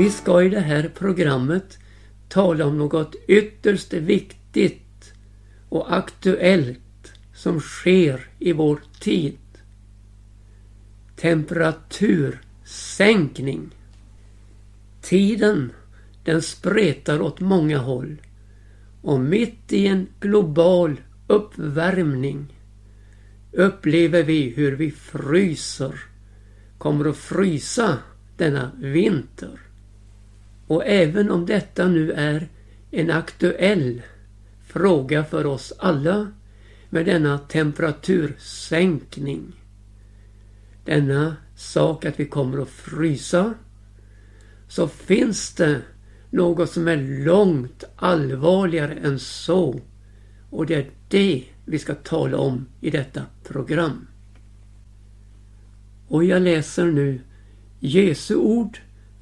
Vi ska i det här programmet tala om något ytterst viktigt och aktuellt som sker i vår tid. Temperatursänkning. Tiden den spretar åt många håll och mitt i en global uppvärmning upplever vi hur vi fryser, kommer att frysa denna vinter. Och även om detta nu är en aktuell fråga för oss alla med denna temperatursänkning. Denna sak att vi kommer att frysa. Så finns det något som är långt allvarligare än så. Och det är det vi ska tala om i detta program. Och jag läser nu Jesu ord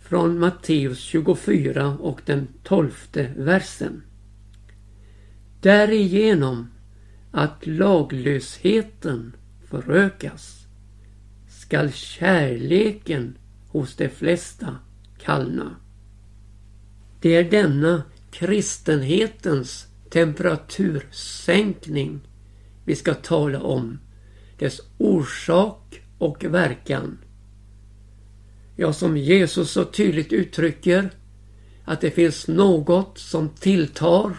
från Matteus 24 och den tolfte versen. Därigenom att laglösheten förökas skall kärleken hos de flesta kallna. Det är denna kristenhetens temperatursänkning vi ska tala om. Dess orsak och verkan. Ja, som Jesus så tydligt uttrycker att det finns något som tilltar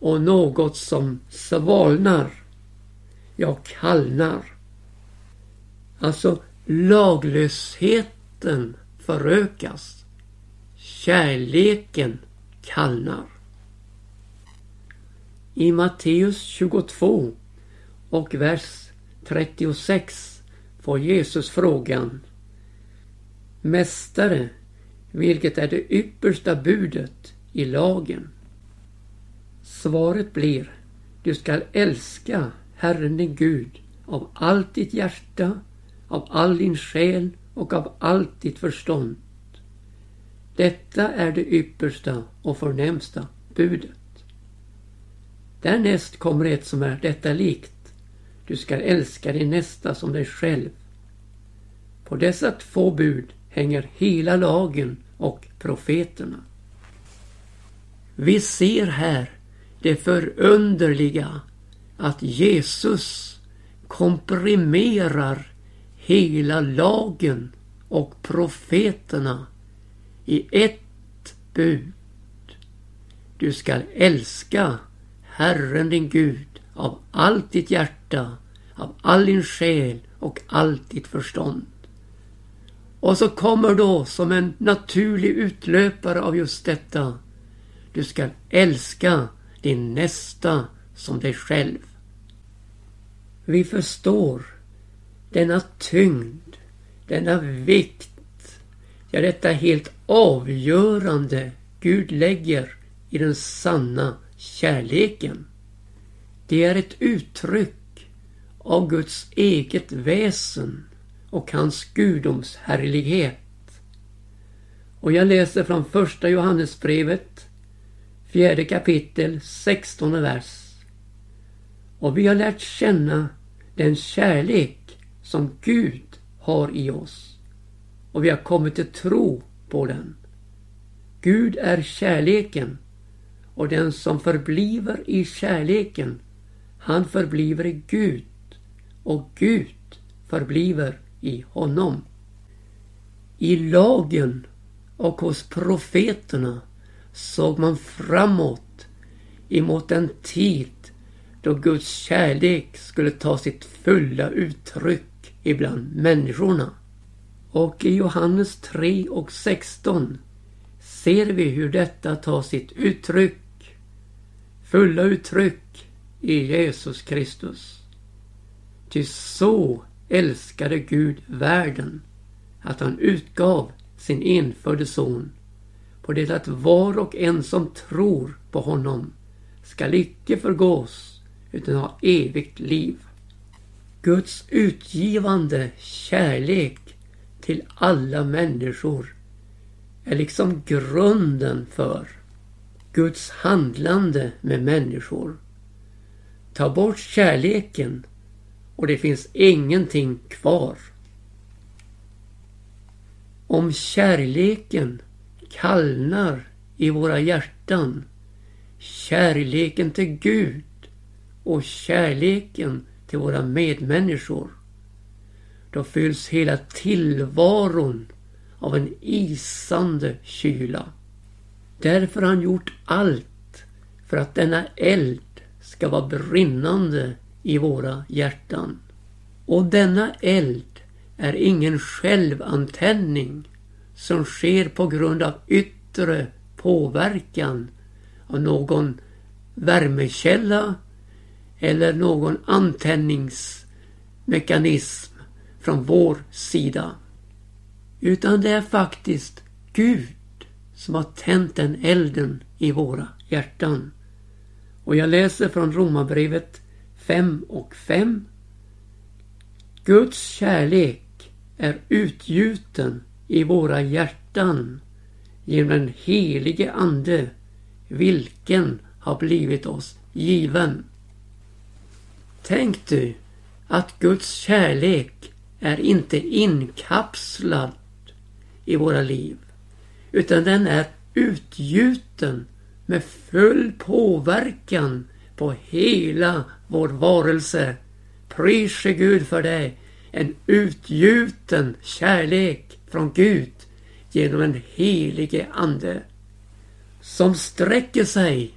och något som svalnar. Ja, kallnar. Alltså laglösheten förökas. Kärleken kallnar. I Matteus 22 och vers 36 får Jesus frågan Mästare, vilket är det yppersta budet i lagen? Svaret blir Du skall älska Herren din Gud av allt ditt hjärta, av all din själ och av allt ditt förstånd. Detta är det yppersta och förnämsta budet. Därnäst kommer ett som är detta likt. Du skall älska din nästa som dig själv. På dessa två bud hänger hela lagen och profeterna. Vi ser här det förunderliga att Jesus komprimerar hela lagen och profeterna i ett bud. Du skall älska Herren din Gud av allt ditt hjärta, av all din själ och allt ditt förstånd. Och så kommer då som en naturlig utlöpare av just detta. Du ska älska din nästa som dig själv. Vi förstår denna tyngd, denna vikt, ja detta helt avgörande Gud lägger i den sanna kärleken. Det är ett uttryck av Guds eget väsen och hans gudomshärlighet. Och jag läser från första Johannesbrevet, fjärde kapitel, sextonde vers. Och vi har lärt känna den kärlek som Gud har i oss. Och vi har kommit till tro på den. Gud är kärleken och den som förbliver i kärleken, han förbliver i Gud och Gud förbliver i honom. I lagen och hos profeterna såg man framåt emot en tid då Guds kärlek skulle ta sitt fulla uttryck ibland människorna. Och i Johannes 3 och 16 ser vi hur detta tar sitt uttryck, fulla uttryck i Jesus Kristus. Ty så älskade Gud världen att han utgav sin enfödde son på det att var och en som tror på honom skall icke förgås utan ha evigt liv. Guds utgivande kärlek till alla människor är liksom grunden för Guds handlande med människor. Ta bort kärleken och det finns ingenting kvar. Om kärleken kallnar i våra hjärtan, kärleken till Gud och kärleken till våra medmänniskor, då fylls hela tillvaron av en isande kyla. Därför har han gjort allt för att denna eld ska vara brinnande i våra hjärtan. Och denna eld är ingen självantändning som sker på grund av yttre påverkan av någon värmekälla eller någon antändningsmekanism från vår sida. Utan det är faktiskt Gud som har tänt den elden i våra hjärtan. Och jag läser från Romarbrevet 5 och 5. Guds kärlek är utgjuten i våra hjärtan genom den helige Ande, vilken har blivit oss given. Tänk du att Guds kärlek är inte inkapslad i våra liv, utan den är utgjuten med full påverkan på hela vår varelse. Prise Gud för det. En utgjuten kärlek från Gud genom en helige Ande. Som sträcker sig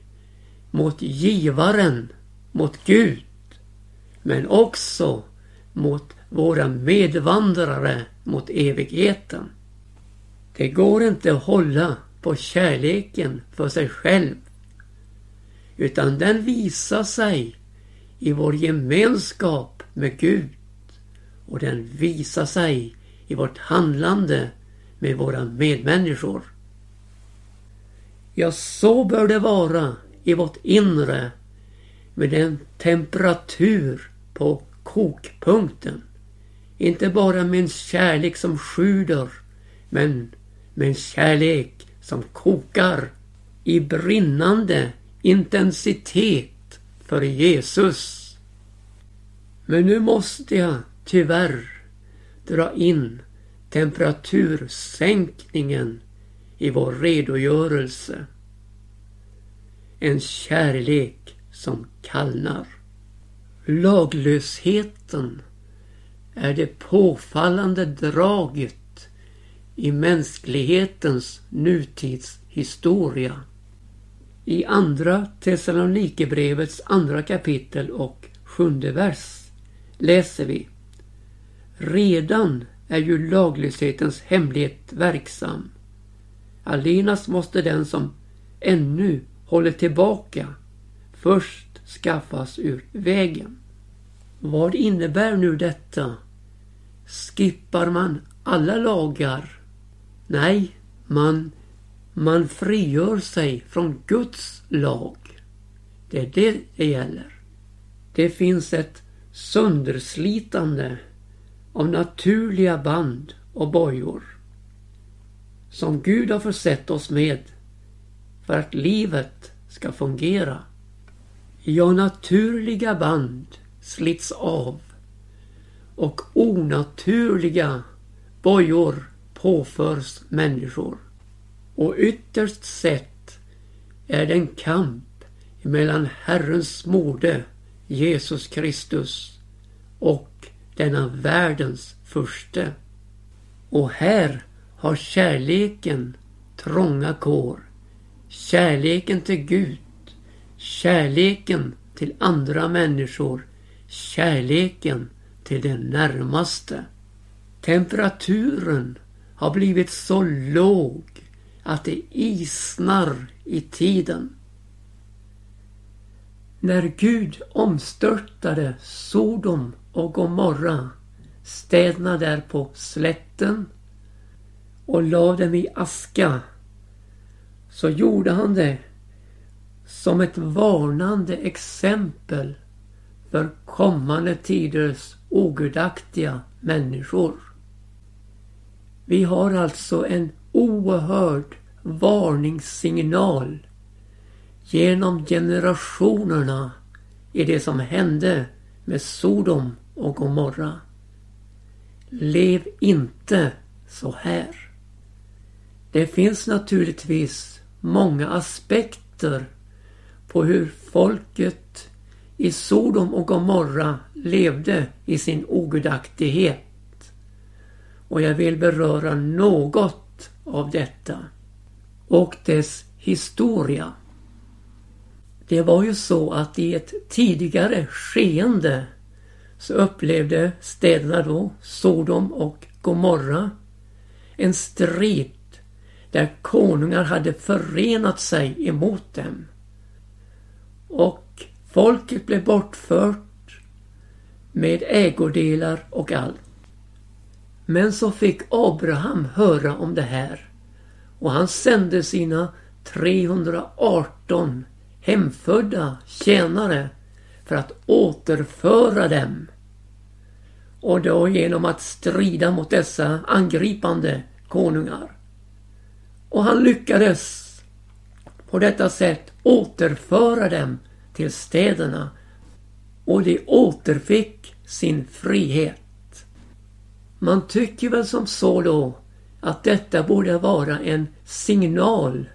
mot givaren, mot Gud. Men också mot våra medvandrare mot evigheten. Det går inte att hålla på kärleken för sig själv. Utan den visar sig i vår gemenskap med Gud. Och den visar sig i vårt handlande med våra medmänniskor. Ja, så bör det vara i vårt inre med en temperatur på kokpunkten. Inte bara med en kärlek som sjuder, men med en kärlek som kokar i brinnande intensitet för Jesus. Men nu måste jag tyvärr dra in temperatursänkningen i vår redogörelse. En kärlek som kallnar. Laglösheten är det påfallande draget i mänsklighetens nutidshistoria. I andra Thessalonikerbrevets andra kapitel och sjunde vers läser vi Redan är ju laglöshetens hemlighet verksam. Allenast måste den som ännu håller tillbaka först skaffas ur vägen. Vad innebär nu detta? Skippar man alla lagar? Nej, man, man frigör sig från Guds lag. Det är det det gäller. Det finns ett sönderslitande av naturliga band och bojor som Gud har försett oss med för att livet ska fungera. Ja, naturliga band slits av och onaturliga bojor påförs människor. Och ytterst sett är det en kamp mellan Herrens mode Jesus Kristus och denna världens furste. Och här har kärleken trånga kår. Kärleken till Gud. Kärleken till andra människor. Kärleken till den närmaste. Temperaturen har blivit så låg att det isnar i tiden. När Gud omstörtade Sodom och Gomorra, städerna där på slätten och lade dem i aska, så gjorde han det som ett varnande exempel för kommande tiders ogudaktiga människor. Vi har alltså en oerhörd varningssignal genom generationerna i det som hände med Sodom och Gomorra. Lev inte så här. Det finns naturligtvis många aspekter på hur folket i Sodom och Gomorra levde i sin ogudaktighet. Och jag vill beröra något av detta och dess historia. Det var ju så att i ett tidigare skeende så upplevde städerna då, Sodom och Gomorra, en strid där konungar hade förenat sig emot dem. Och folket blev bortfört med ägodelar och allt. Men så fick Abraham höra om det här och han sände sina 318 hemfödda tjänare för att återföra dem. Och då genom att strida mot dessa angripande konungar. Och han lyckades på detta sätt återföra dem till städerna och de återfick sin frihet. Man tycker väl som så då att detta borde vara en signal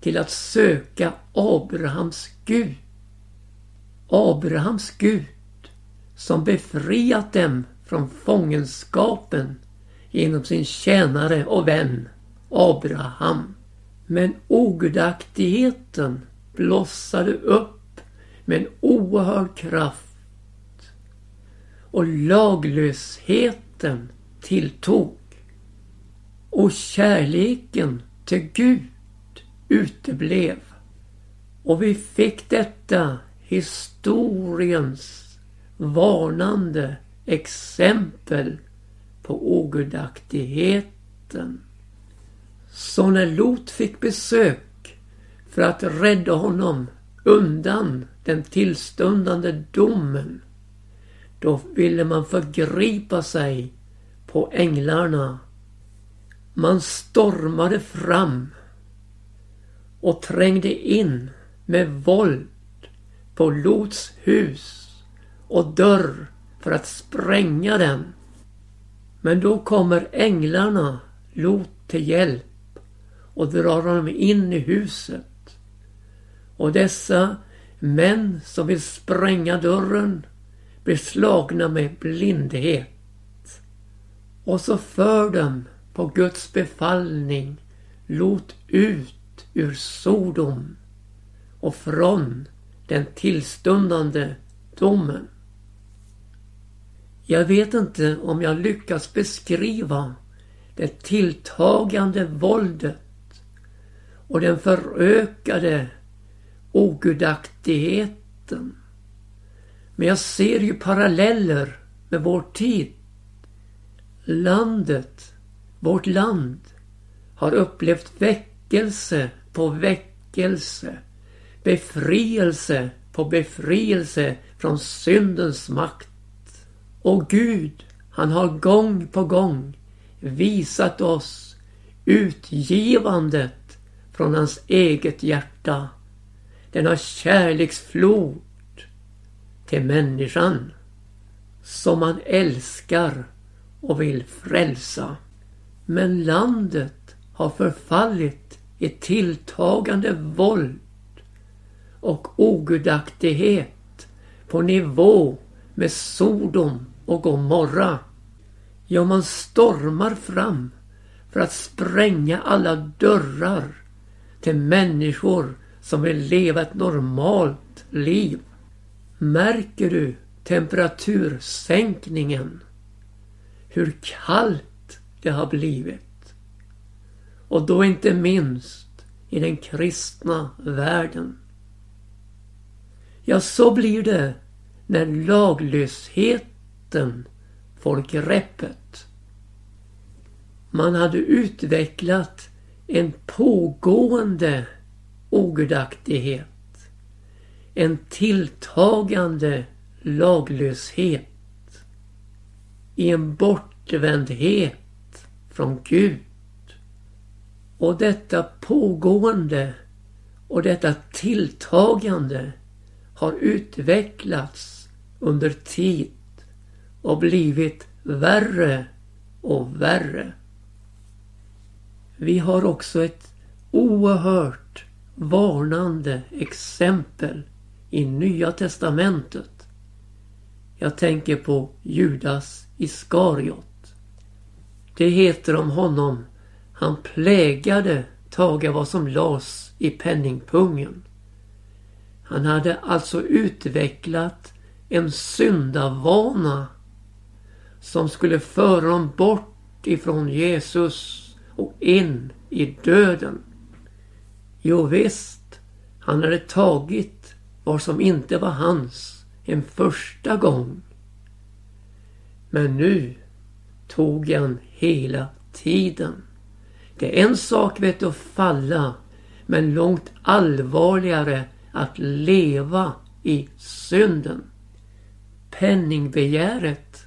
till att söka Abrahams Gud. Abrahams Gud som befriat dem från fångenskapen genom sin tjänare och vän Abraham. Men ogudaktigheten blossade upp med en oerhörd kraft och laglösheten tilltog. Och kärleken till Gud uteblev. Och vi fick detta historiens varnande exempel på ogudaktigheten. Så när Lot fick besök för att rädda honom undan den tillstundande domen, då ville man förgripa sig på änglarna. Man stormade fram och trängde in med våld på Lots hus och dörr för att spränga den. Men då kommer änglarna Lot till hjälp och drar honom in i huset. Och dessa män som vill spränga dörren blir slagna med blindhet. Och så för dem på Guds befallning Lot ut ur Sodom och från den tillstundande domen. Jag vet inte om jag lyckas beskriva det tilltagande våldet och den förökade ogudaktigheten. Men jag ser ju paralleller med vår tid. Landet, vårt land, har upplevt väckelse på väckelse. Befrielse på befrielse från syndens makt. Och Gud, han har gång på gång visat oss utgivandet från hans eget hjärta. Denna kärleksflod till människan som han älskar och vill frälsa. Men landet har förfallit i tilltagande våld och ogudaktighet på nivå med Sodom och Gomorra. Ja, man stormar fram för att spränga alla dörrar till människor som vill leva ett normalt liv. Märker du temperatursänkningen? Hur kallt det har blivit. Och då inte minst i den kristna världen. Ja, så blir det när laglösheten får greppet. Man hade utvecklat en pågående ogudaktighet. En tilltagande laglöshet. I en bortvändhet från Gud. Och detta pågående och detta tilltagande har utvecklats under tid och blivit värre och värre. Vi har också ett oerhört varnande exempel i Nya Testamentet. Jag tänker på Judas Iskariot. Det heter om honom han plägade taga vad som lades i penningpungen. Han hade alltså utvecklat en syndavana som skulle föra dem bort ifrån Jesus och in i döden. Jo visst, han hade tagit vad som inte var hans en första gång. Men nu tog han hela tiden. Det är en sak vet du att falla, men långt allvarligare att leva i synden. Penningbegäret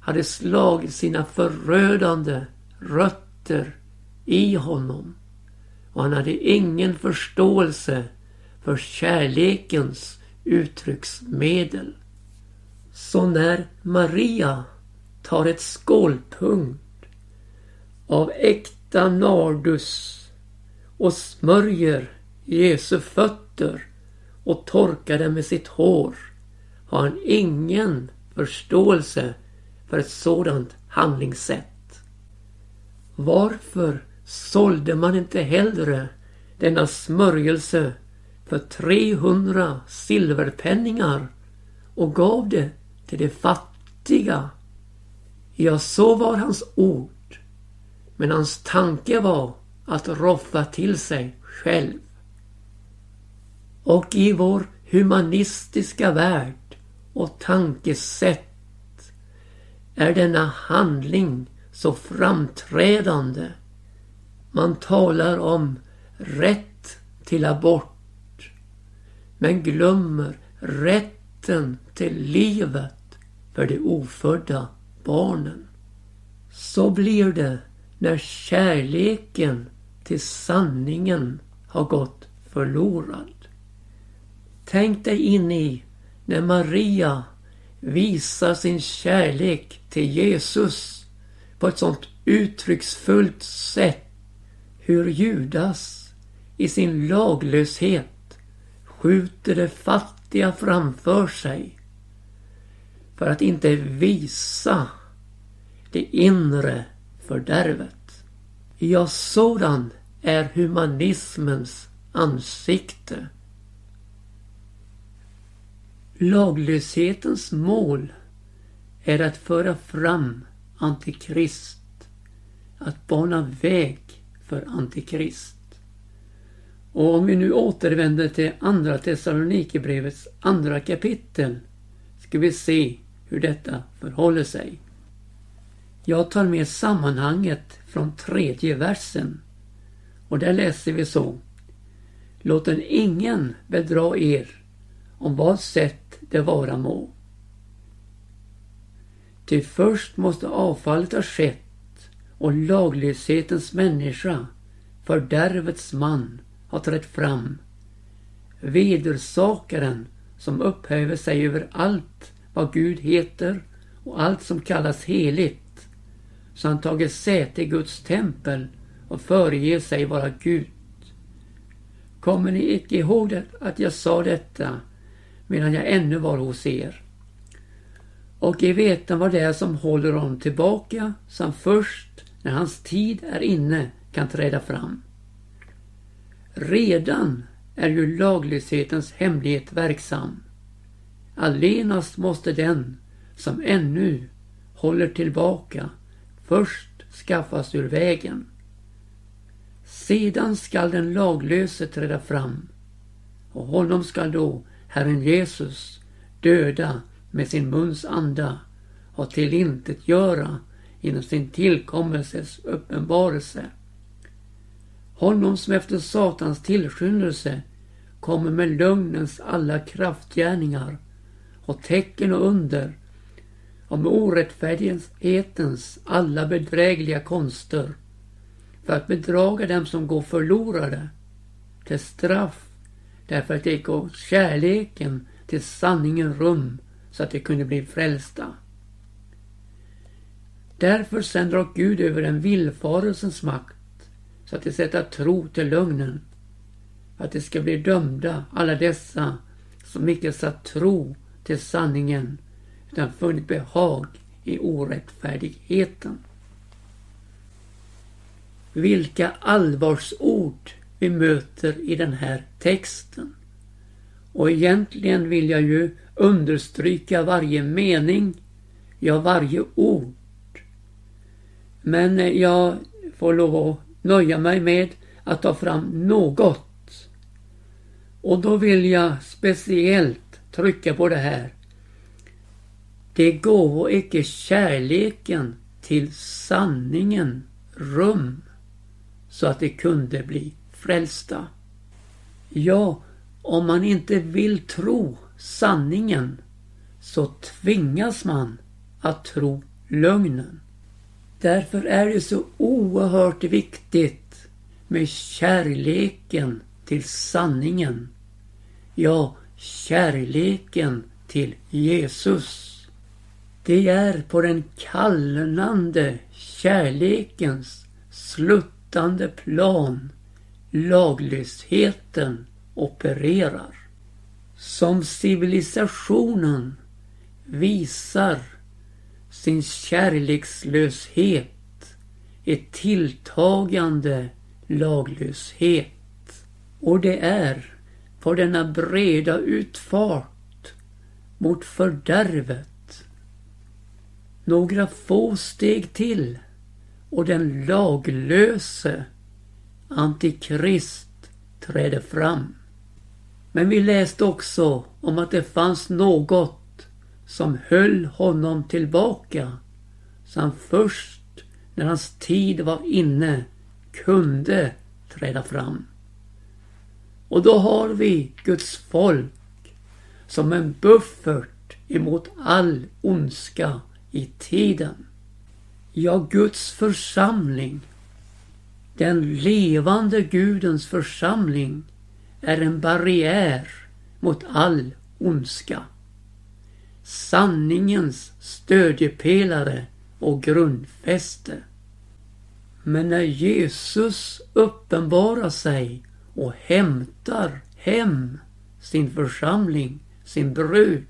hade slagit sina förödande rötter i honom och han hade ingen förståelse för kärlekens uttrycksmedel. Så när Maria tar ett skålpunkt av äkta nardus och smörjer Jesu fötter och torkar dem med sitt hår har han ingen förståelse för ett sådant handlingssätt. Varför sålde man inte hellre denna smörjelse för 300 silverpenningar och gav det till de fattiga? Ja, så var hans ord. Men hans tanke var att roffa till sig själv. Och i vår humanistiska värld och tankesätt är denna handling så framträdande. Man talar om rätt till abort men glömmer rätten till livet för de ofödda barnen. Så blir det när kärleken till sanningen har gått förlorad. Tänk dig in i när Maria visar sin kärlek till Jesus på ett sånt uttrycksfullt sätt. Hur Judas i sin laglöshet skjuter det fattiga framför sig för att inte visa det inre fördärvet. Ja, sådan är humanismens ansikte. Laglöshetens mål är att föra fram Antikrist. Att bana väg för Antikrist. Och om vi nu återvänder till Andra Thessalonikerbrevets andra kapitel ska vi se hur detta förhåller sig. Jag tar med sammanhanget från tredje versen. Och där läser vi så. Låten ingen bedra er om vad sätt det vara må. Ty först måste avfallet ha skett och laglöshetens människa, fördärvets man, har trätt fram. Vedersakaren som upphäver sig över allt vad Gud heter och allt som kallas heligt så han tagit säte i Guds tempel och föreger sig vara Gud. Kommer ni icke ihåg det, att jag sa detta medan jag ännu var hos er? Och i veta vad det är som håller honom tillbaka, som först när hans tid är inne kan träda fram. Redan är ju laglöshetens hemlighet verksam. Allenast måste den som ännu håller tillbaka först skaffas ur vägen. Sedan skall den laglöse träda fram och honom skall då Herren Jesus döda med sin muns anda och tillintetgöra genom sin tillkommelses uppenbarelse. Honom som efter Satans tillskyndelse kommer med lögnens alla kraftgärningar och tecken och under och med orättfärdighetens alla bedrägliga konster för att bedraga dem som går förlorade till straff därför att de gav kärleken till sanningen rum så att de kunde bli frälsta. Därför sänder och Gud över en villfarelsens makt så att de sätta tro till lögnen. Att de ska bli dömda, alla dessa som icke satt tro till sanningen utan funnit behag i orättfärdigheten. Vilka allvarsord vi möter i den här texten. Och egentligen vill jag ju understryka varje mening, ja varje ord. Men jag får lov att nöja mig med att ta fram något. Och då vill jag speciellt trycka på det här. Det går icke kärleken till sanningen rum så att de kunde bli frälsta. Ja, om man inte vill tro sanningen så tvingas man att tro lögnen. Därför är det så oerhört viktigt med kärleken till sanningen. Ja, kärleken till Jesus. Det är på den kallnande kärlekens sluttande plan laglösheten opererar. Som civilisationen visar sin kärlekslöshet ett tilltagande laglöshet. Och det är på denna breda utfart mot fördärvet några få steg till och den laglöse Antikrist träder fram. Men vi läste också om att det fanns något som höll honom tillbaka. Så han först när hans tid var inne kunde träda fram. Och då har vi Guds folk som en buffert emot all ondska i tiden. Ja, Guds församling den levande Gudens församling är en barriär mot all ondska. Sanningens stödjepelare och grundfäste. Men när Jesus uppenbarar sig och hämtar hem sin församling, sin brud,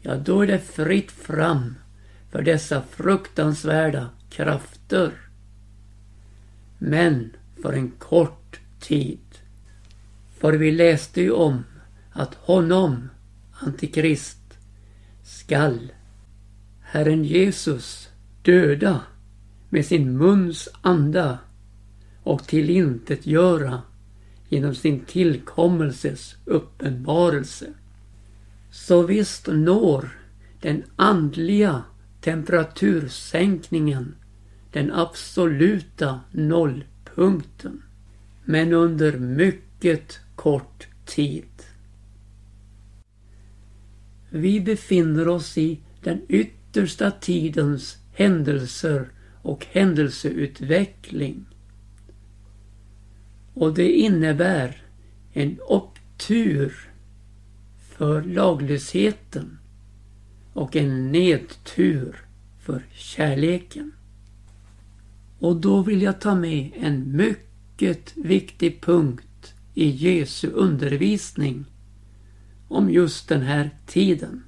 ja då är det fritt fram för dessa fruktansvärda krafter men för en kort tid. För vi läste ju om att honom, Antikrist, skall Herren Jesus döda med sin muns anda och tillintetgöra genom sin tillkommelses uppenbarelse. Så visst når den andliga temperatursänkningen den absoluta nollpunkten. Men under mycket kort tid. Vi befinner oss i den yttersta tidens händelser och händelseutveckling. Och det innebär en upptur för laglösheten och en nedtur för kärleken. Och då vill jag ta med en mycket viktig punkt i Jesu undervisning om just den här tiden.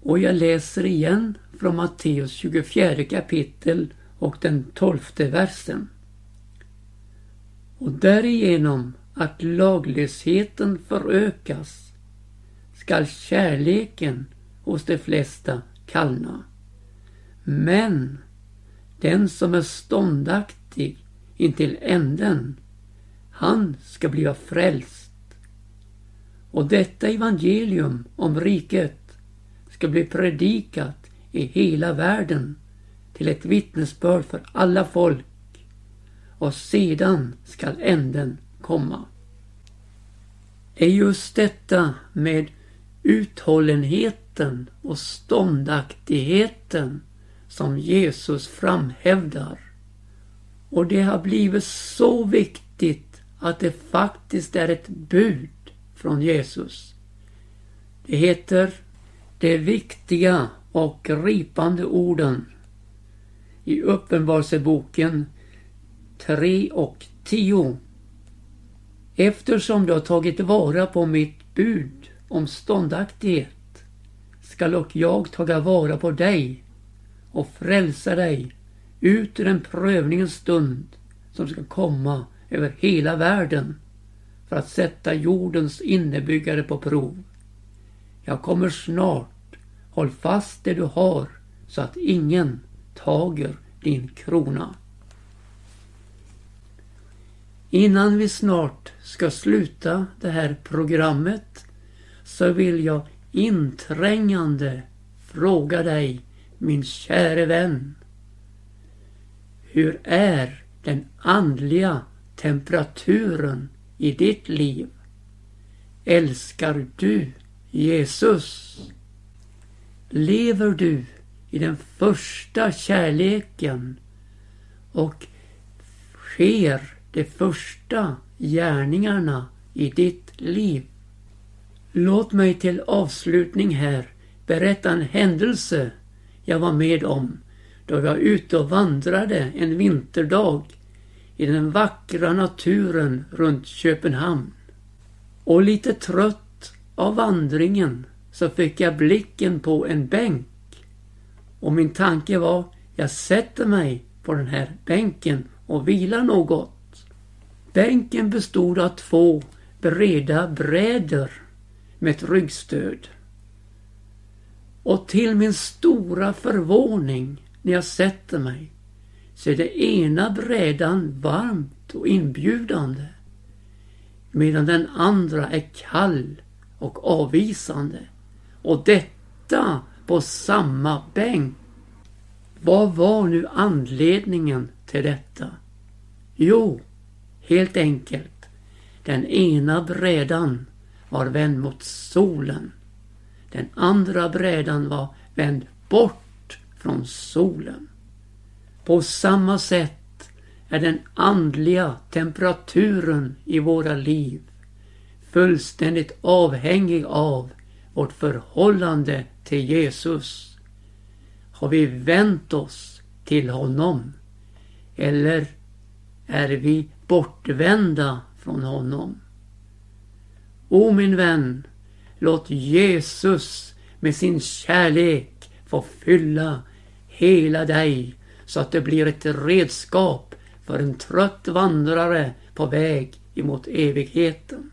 Och jag läser igen från Matteus 24 kapitel och den tolfte versen. Och därigenom att laglösheten förökas skall kärleken hos de flesta kallna. Men den som är ståndaktig intill änden, han ska bliva frälst. Och detta evangelium om riket ska bli predikat i hela världen till ett vittnesbörd för alla folk och sedan skall änden komma. Det är just detta med uthållenheten och ståndaktigheten som Jesus framhävdar. Och det har blivit så viktigt att det faktiskt är ett bud från Jesus. Det heter de viktiga och gripande orden i Uppenbarelseboken 3 och 10. Eftersom du har tagit vara på mitt bud om ståndaktighet skall och jag taga vara på dig och frälsa dig ut ur den prövningens stund som ska komma över hela världen för att sätta jordens innebyggare på prov. Jag kommer snart. Håll fast det du har så att ingen tager din krona. Innan vi snart ska sluta det här programmet så vill jag inträngande fråga dig, min käre vän. Hur är den andliga temperaturen i ditt liv? Älskar du Jesus? Lever du i den första kärleken och sker de första gärningarna i ditt liv? Låt mig till avslutning här berätta en händelse jag var med om då jag var ute och vandrade en vinterdag i den vackra naturen runt Köpenhamn. Och lite trött av vandringen så fick jag blicken på en bänk. Och min tanke var, jag sätter mig på den här bänken och vilar något. Bänken bestod av två breda brädor med ett ryggstöd. Och till min stora förvåning när jag sätter mig så är den ena brädan varmt och inbjudande medan den andra är kall och avvisande. Och detta på samma bänk. Vad var nu anledningen till detta? Jo, helt enkelt. Den ena brädan var vänd mot solen. Den andra brädan var vänd bort från solen. På samma sätt är den andliga temperaturen i våra liv fullständigt avhängig av vårt förhållande till Jesus. Har vi vänt oss till honom? Eller är vi bortvända från honom? O min vän, låt Jesus med sin kärlek få fylla hela dig så att det blir ett redskap för en trött vandrare på väg emot evigheten.